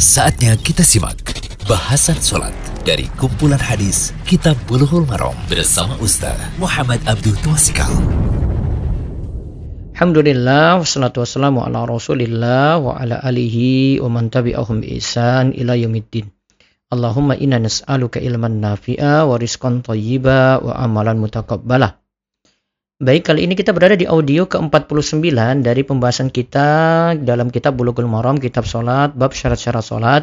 Saatnya kita simak bahasan sholat dari kumpulan hadis Kitab Bulughul Maram bersama Ustaz Muhammad Abdul Twasikal. Alhamdulillah wassalatu wassalamu ala Rasulillah wa ala alihi wa man tabi'ahum bi ihsan ila yaumiddin. Allahumma inna nas'aluka ilman nafi'a wa rizqan thayyiba wa amalan mutaqabbala. Baik, kali ini kita berada di audio ke-49 dari pembahasan kita dalam kitab Bulughul Maram, kitab salat, bab syarat-syarat salat.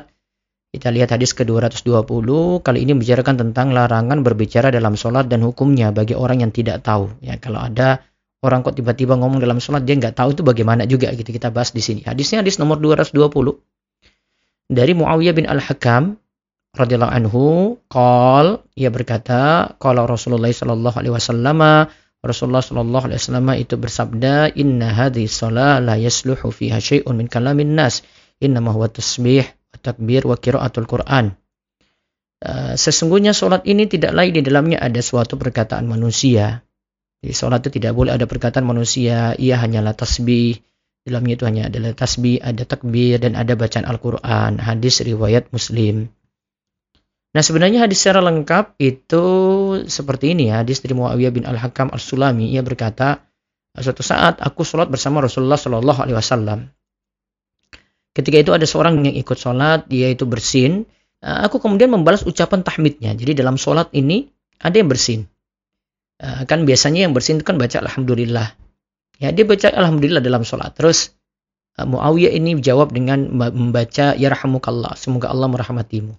Kita lihat hadis ke-220, kali ini membicarakan tentang larangan berbicara dalam salat dan hukumnya bagi orang yang tidak tahu. Ya, kalau ada orang kok tiba-tiba ngomong dalam sholat dia nggak tahu itu bagaimana juga gitu kita bahas di sini. Hadisnya hadis nomor 220 dari Muawiyah bin Al-Hakam radhiyallahu anhu qol ia berkata qala Rasulullah sallallahu alaihi wasallam Rasulullah sallallahu alaihi wasallam itu bersabda inna hadhihi shalah la yasluhu fiha syai'un min kalamin nas innama huwa tasbih takbir wa qiraatul Quran Uh, sesungguhnya sholat ini tidak lain di dalamnya ada suatu perkataan manusia di sholat itu tidak boleh ada perkataan manusia, ia hanyalah tasbih. Dalamnya itu hanya adalah tasbih, ada takbir, dan ada bacaan Al-Quran. Hadis riwayat Muslim. Nah sebenarnya hadis secara lengkap itu seperti ini ya. Hadis dari Muawiyah bin Al-Hakam Al-Sulami. Ia berkata, suatu saat aku sholat bersama Rasulullah Shallallahu Alaihi Wasallam. Ketika itu ada seorang yang ikut sholat, dia itu bersin. Aku kemudian membalas ucapan tahmidnya. Jadi dalam sholat ini ada yang bersin. Eh, kan biasanya yang bersin itu kan baca alhamdulillah. Ya, dia baca alhamdulillah dalam sholat. Terus uh, Muawiyah ini jawab dengan membaca yarhamukallah, semoga Allah merahmatimu.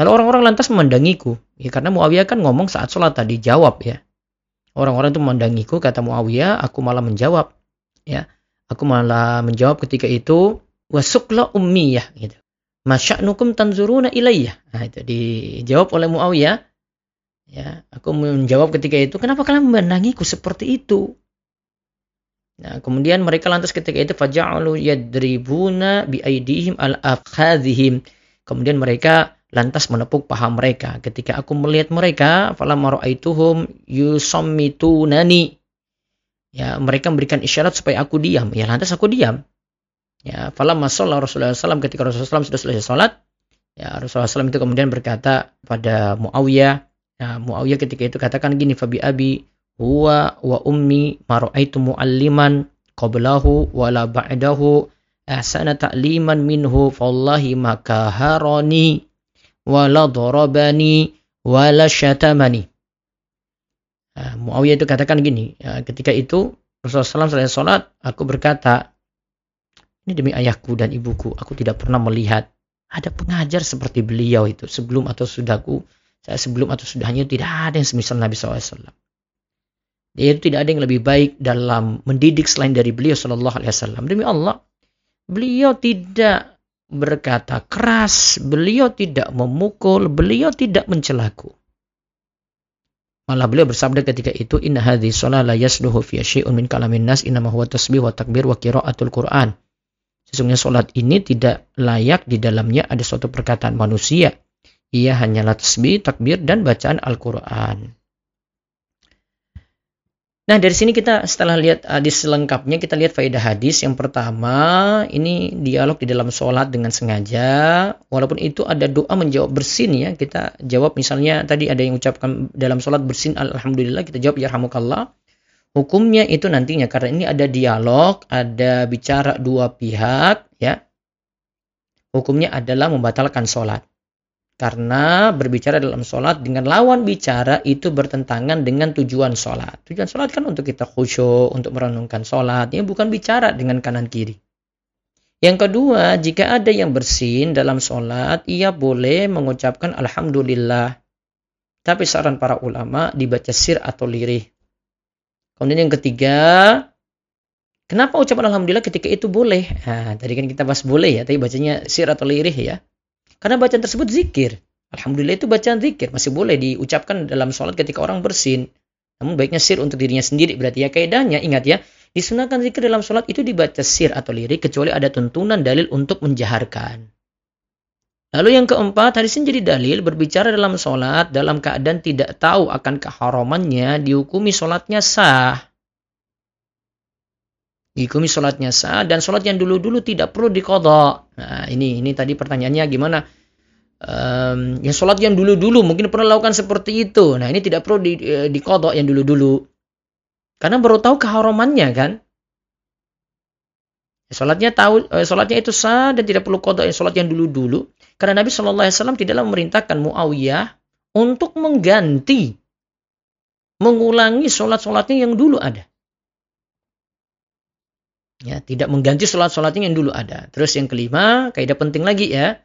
Lalu orang-orang lantas memandangiku, ya karena Muawiyah kan ngomong saat sholat tadi jawab ya. Orang-orang itu memandangiku, kata Muawiyah, aku malah menjawab. Ya, aku malah menjawab ketika itu wasukla ummiyah gitu. Masya'nukum tanzuruna ilayya. Nah, itu dijawab oleh Muawiyah Ya, aku menjawab ketika itu, kenapa kalian memenangiku seperti itu? Nah, kemudian mereka lantas ketika itu faja'alu yadribuna biaidihim al-afkhadhihim. Kemudian mereka lantas menepuk paha mereka. Ketika aku melihat mereka, falamma ra'aituhum yusammitunani. Ya, mereka memberikan isyarat supaya aku diam. Ya, lantas aku diam. Ya, falamma shalla Rasulullah SAW ketika Rasulullah SAW sudah selesai salat, ya Rasulullah SAW itu kemudian berkata pada Muawiyah, Nah, Muawiyah ketika itu katakan gini, Fabi abi huwa wa ummi maraitu mualliman qablahu wala ba'dahu ahsana ta'liman minhu fallahi maka harani wala darabani wala syatamani. Muawiyah itu katakan gini, ya, ketika itu Rasulullah SAW selesai sholat, aku berkata, ini demi ayahku dan ibuku, aku tidak pernah melihat ada pengajar seperti beliau itu sebelum atau sudahku saya sebelum atau sudahnya tidak ada yang semisal Nabi SAW. Dia itu tidak ada yang lebih baik dalam mendidik selain dari beliau Shallallahu Alaihi Wasallam. Demi Allah, beliau tidak berkata keras, beliau tidak memukul, beliau tidak mencelaku. Malah beliau bersabda ketika itu, Inna hadhi sholat la yasluhu fi syai'un min kalamin nas inna huwa tasbih wa takbir wa qiraatul Qur'an. Sesungguhnya sholat ini tidak layak di dalamnya ada suatu perkataan manusia ia hanyalah tasbih, takbir, dan bacaan Al-Quran. Nah dari sini kita setelah lihat hadis lengkapnya kita lihat faedah hadis. Yang pertama ini dialog di dalam sholat dengan sengaja. Walaupun itu ada doa menjawab bersin ya kita jawab. Misalnya tadi ada yang ucapkan dalam sholat bersin alhamdulillah kita jawab ya yarhamukallah. Hukumnya itu nantinya karena ini ada dialog ada bicara dua pihak ya. Hukumnya adalah membatalkan sholat karena berbicara dalam sholat dengan lawan bicara itu bertentangan dengan tujuan sholat. Tujuan sholat kan untuk kita khusyuk, untuk merenungkan sholat. Ini bukan bicara dengan kanan kiri. Yang kedua, jika ada yang bersin dalam sholat, ia boleh mengucapkan Alhamdulillah. Tapi saran para ulama dibaca sir atau lirih. Kemudian yang ketiga, kenapa ucapan Alhamdulillah ketika itu boleh? Nah, tadi kan kita bahas boleh ya, tapi bacanya sir atau lirih ya. Karena bacaan tersebut zikir. Alhamdulillah itu bacaan zikir. Masih boleh diucapkan dalam sholat ketika orang bersin. Namun baiknya sir untuk dirinya sendiri. Berarti ya kaidahnya, ingat ya. Disunahkan zikir dalam sholat itu dibaca sir atau lirik. Kecuali ada tuntunan dalil untuk menjaharkan. Lalu yang keempat, hadis ini jadi dalil berbicara dalam sholat dalam keadaan tidak tahu akan keharamannya dihukumi sholatnya sah. Dihukumi sholatnya sah dan sholat yang dulu-dulu tidak perlu dikodok. Nah, ini ini tadi pertanyaannya gimana? Um, ya sholat yang dulu-dulu mungkin pernah lakukan seperti itu. Nah, ini tidak perlu di, eh, dikodok yang dulu-dulu. Karena baru tahu keharumannya kan. Sholatnya tahu, eh, sholatnya itu sah dan tidak perlu kodok yang sholat yang dulu-dulu. Karena Nabi Shallallahu Alaihi Wasallam tidaklah memerintahkan Muawiyah untuk mengganti, mengulangi sholat-sholatnya yang dulu ada. Ya, tidak mengganti sholat-sholatnya yang dulu ada. Terus yang kelima, kaidah penting lagi ya.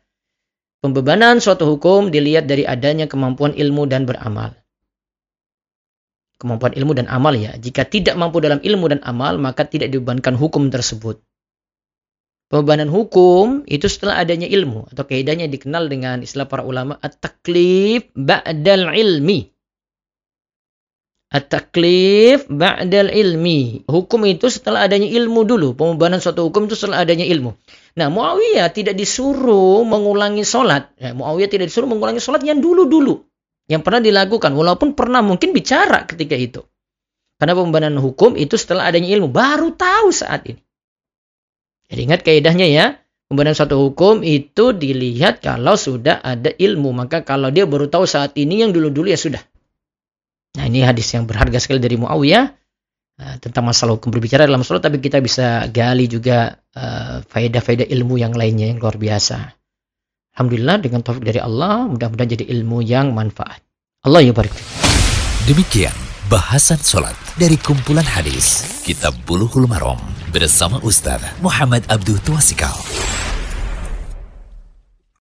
Pembebanan suatu hukum dilihat dari adanya kemampuan ilmu dan beramal. Kemampuan ilmu dan amal ya. Jika tidak mampu dalam ilmu dan amal, maka tidak dibebankan hukum tersebut. Pembebanan hukum itu setelah adanya ilmu atau kaidahnya dikenal dengan istilah para ulama at-taklif ba'dal ilmi. At-taklif ba'dal ilmi. Hukum itu setelah adanya ilmu dulu. Pembebanan suatu hukum itu setelah adanya ilmu. Nah, Muawiyah tidak disuruh mengulangi sholat. Ya, Muawiyah tidak disuruh mengulangi sholat yang dulu-dulu. Yang pernah dilakukan. Walaupun pernah mungkin bicara ketika itu. Karena pembebanan hukum itu setelah adanya ilmu. Baru tahu saat ini. Jadi ingat kaidahnya ya. Pembebanan suatu hukum itu dilihat kalau sudah ada ilmu. Maka kalau dia baru tahu saat ini yang dulu-dulu ya sudah. Nah ini hadis yang berharga sekali dari Muawiyah uh, tentang masalah hukum berbicara dalam sholat, tapi kita bisa gali juga uh, faedah-faedah ilmu yang lainnya yang luar biasa. Alhamdulillah dengan taufik dari Allah, mudah-mudahan jadi ilmu yang manfaat. Allah ya barik. Demikian bahasan sholat dari kumpulan hadis Kitab Bulughul Maram bersama Ustaz Muhammad Abdul Tuasikal.